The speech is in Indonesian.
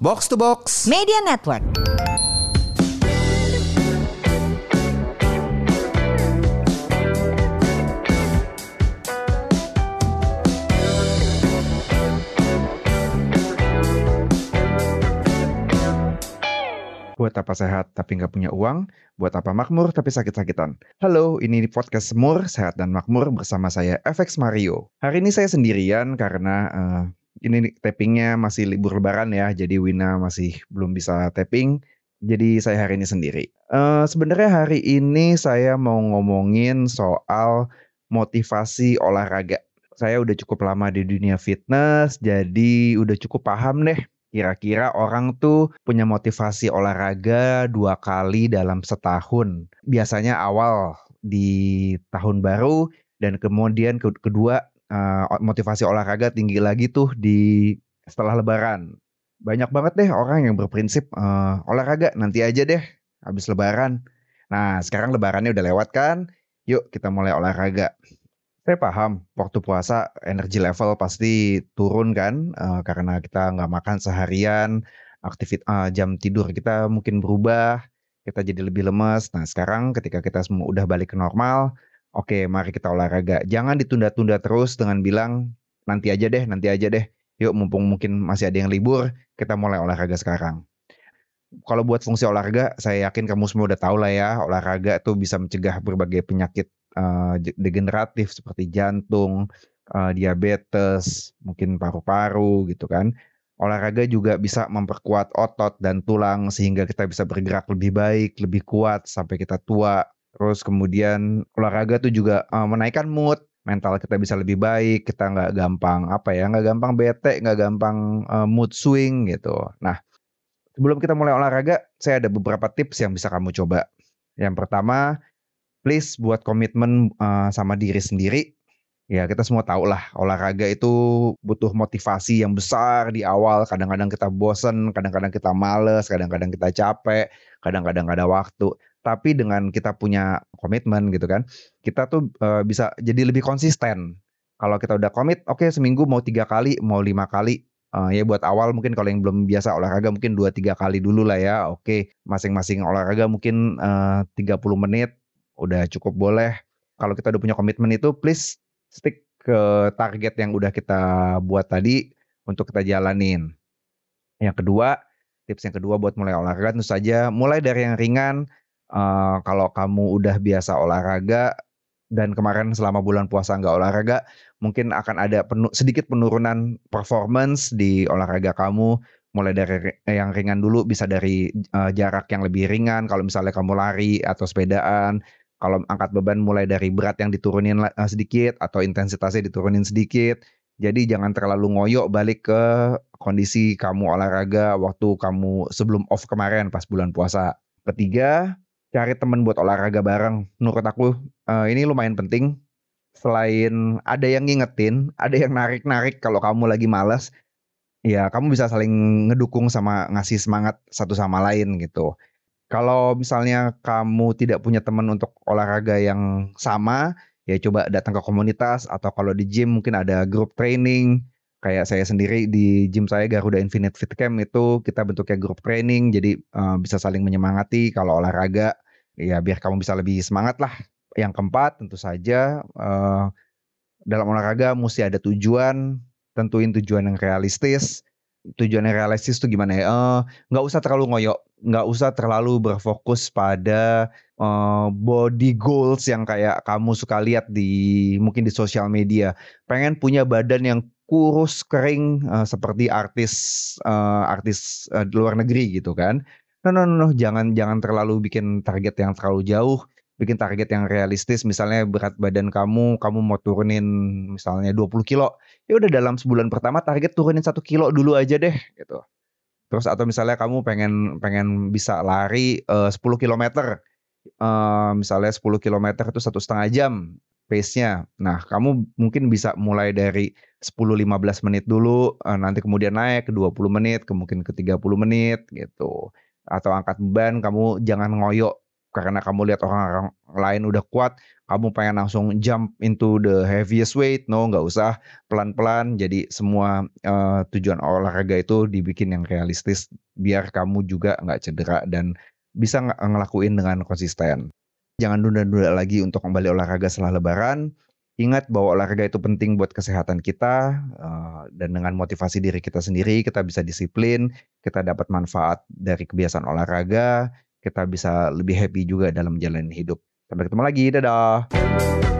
Box to Box. Media Network. Buat apa sehat tapi nggak punya uang? Buat apa makmur tapi sakit-sakitan? Halo, ini podcast Semur, Sehat dan Makmur bersama saya FX Mario. Hari ini saya sendirian karena eh, ini tappingnya masih libur lebaran ya, jadi Wina masih belum bisa tapping. Jadi saya hari ini sendiri. Eh, Sebenarnya hari ini saya mau ngomongin soal motivasi olahraga. Saya udah cukup lama di dunia fitness, jadi udah cukup paham deh Kira-kira orang tuh punya motivasi olahraga dua kali dalam setahun. Biasanya awal di tahun baru dan kemudian ke- kedua eh, motivasi olahraga tinggi lagi tuh di setelah lebaran. Banyak banget deh orang yang berprinsip eh, olahraga nanti aja deh habis lebaran. Nah sekarang lebarannya udah lewat kan? Yuk kita mulai olahraga. Saya paham, waktu puasa energi level pasti turun kan, eh, karena kita nggak makan seharian, aktivit eh, jam tidur kita mungkin berubah, kita jadi lebih lemes. Nah sekarang ketika kita semua udah balik ke normal, oke mari kita olahraga. Jangan ditunda-tunda terus dengan bilang nanti aja deh, nanti aja deh. Yuk mumpung mungkin masih ada yang libur, kita mulai olahraga sekarang. Kalau buat fungsi olahraga, saya yakin kamu semua udah tahu lah ya, olahraga tuh bisa mencegah berbagai penyakit je- degeneratif seperti jantung, eh, diabetes, mungkin paru-paru gitu kan. Olahraga juga bisa memperkuat otot dan tulang sehingga kita bisa bergerak lebih baik, lebih kuat sampai kita tua. Terus kemudian olahraga tuh juga eh, menaikkan mood, mental kita bisa lebih baik, kita nggak gampang apa ya, nggak gampang bete, nggak gampang eh, mood swing gitu. Nah, sebelum kita mulai olahraga, saya ada beberapa tips yang bisa kamu coba. Yang pertama, please buat komitmen eh, sama diri sendiri. Ya, kita semua tahu lah, olahraga itu butuh motivasi yang besar di awal. Kadang-kadang kita bosen, kadang-kadang kita males, kadang-kadang kita capek, kadang-kadang ada waktu. Tapi dengan kita punya komitmen gitu kan, kita tuh eh, bisa jadi lebih konsisten. Kalau kita udah komit, oke seminggu mau tiga kali, mau lima kali, Eh, ya buat awal mungkin kalau yang belum biasa olahraga mungkin 2-3 kali dulu lah ya. Oke, masing-masing olahraga mungkin eh, 30 menit udah cukup boleh. Kalau kita udah punya komitmen itu please stick ke target yang udah kita buat tadi untuk kita jalanin. Yang kedua, tips yang kedua buat mulai olahraga tentu saja mulai dari yang ringan. Eh, kalau kamu udah biasa olahraga dan kemarin selama bulan puasa nggak olahraga, mungkin akan ada penu- sedikit penurunan performance di olahraga kamu. Mulai dari ri- yang ringan dulu, bisa dari eh, jarak yang lebih ringan. Kalau misalnya kamu lari atau sepedaan, kalau angkat beban mulai dari berat yang diturunin eh, sedikit atau intensitasnya diturunin sedikit. Jadi jangan terlalu ngoyo balik ke kondisi kamu olahraga waktu kamu sebelum off kemarin pas bulan puasa. Ketiga, cari temen buat olahraga bareng. Menurut aku eh, ini lumayan penting. Selain ada yang ngingetin, ada yang narik-narik kalau kamu lagi malas, ya kamu bisa saling ngedukung sama ngasih semangat satu sama lain gitu. Kalau misalnya kamu tidak punya teman untuk olahraga yang sama, ya coba datang ke komunitas atau kalau di gym mungkin ada grup training. Kayak saya sendiri di gym saya Garuda Infinite Fit Camp itu kita bentuknya grup training, jadi eh, bisa saling menyemangati kalau olahraga. Ya biar kamu bisa lebih semangat lah. Yang keempat tentu saja eh, dalam olahraga mesti ada tujuan, tentuin tujuan yang realistis. Tujuan yang realistis tuh gimana ya? Eh, nggak usah terlalu ngoyo, nggak usah terlalu berfokus pada body goals yang kayak kamu suka lihat di mungkin di sosial media. Pengen punya badan yang kurus kering eh, seperti artis eh, artis di luar negeri gitu kan. No, no, no, no, jangan jangan terlalu bikin target yang terlalu jauh bikin target yang realistis misalnya berat badan kamu kamu mau turunin misalnya 20 kilo ya udah dalam sebulan pertama target turunin satu kilo dulu aja deh gitu terus atau misalnya kamu pengen pengen bisa lari eh, 10 kilometer Eh, misalnya 10 kilometer itu satu setengah jam pace-nya nah kamu mungkin bisa mulai dari 10-15 menit dulu eh, nanti kemudian naik ke 20 menit ke mungkin ke 30 menit gitu atau angkat beban kamu jangan ngoyo karena kamu lihat orang-orang lain udah kuat, kamu pengen langsung jump into the heaviest weight, no nggak usah pelan-pelan. Jadi semua uh, tujuan olahraga itu dibikin yang realistis biar kamu juga nggak cedera dan bisa ng ngelakuin dengan konsisten. Jangan nunda-nunda lagi untuk kembali olahraga setelah lebaran. Ingat bahwa olahraga itu penting buat kesehatan kita uh, dan dengan motivasi diri kita sendiri kita bisa disiplin, kita dapat manfaat dari kebiasaan olahraga, kita bisa lebih happy juga dalam menjalani hidup. Sampai ketemu lagi, dadah.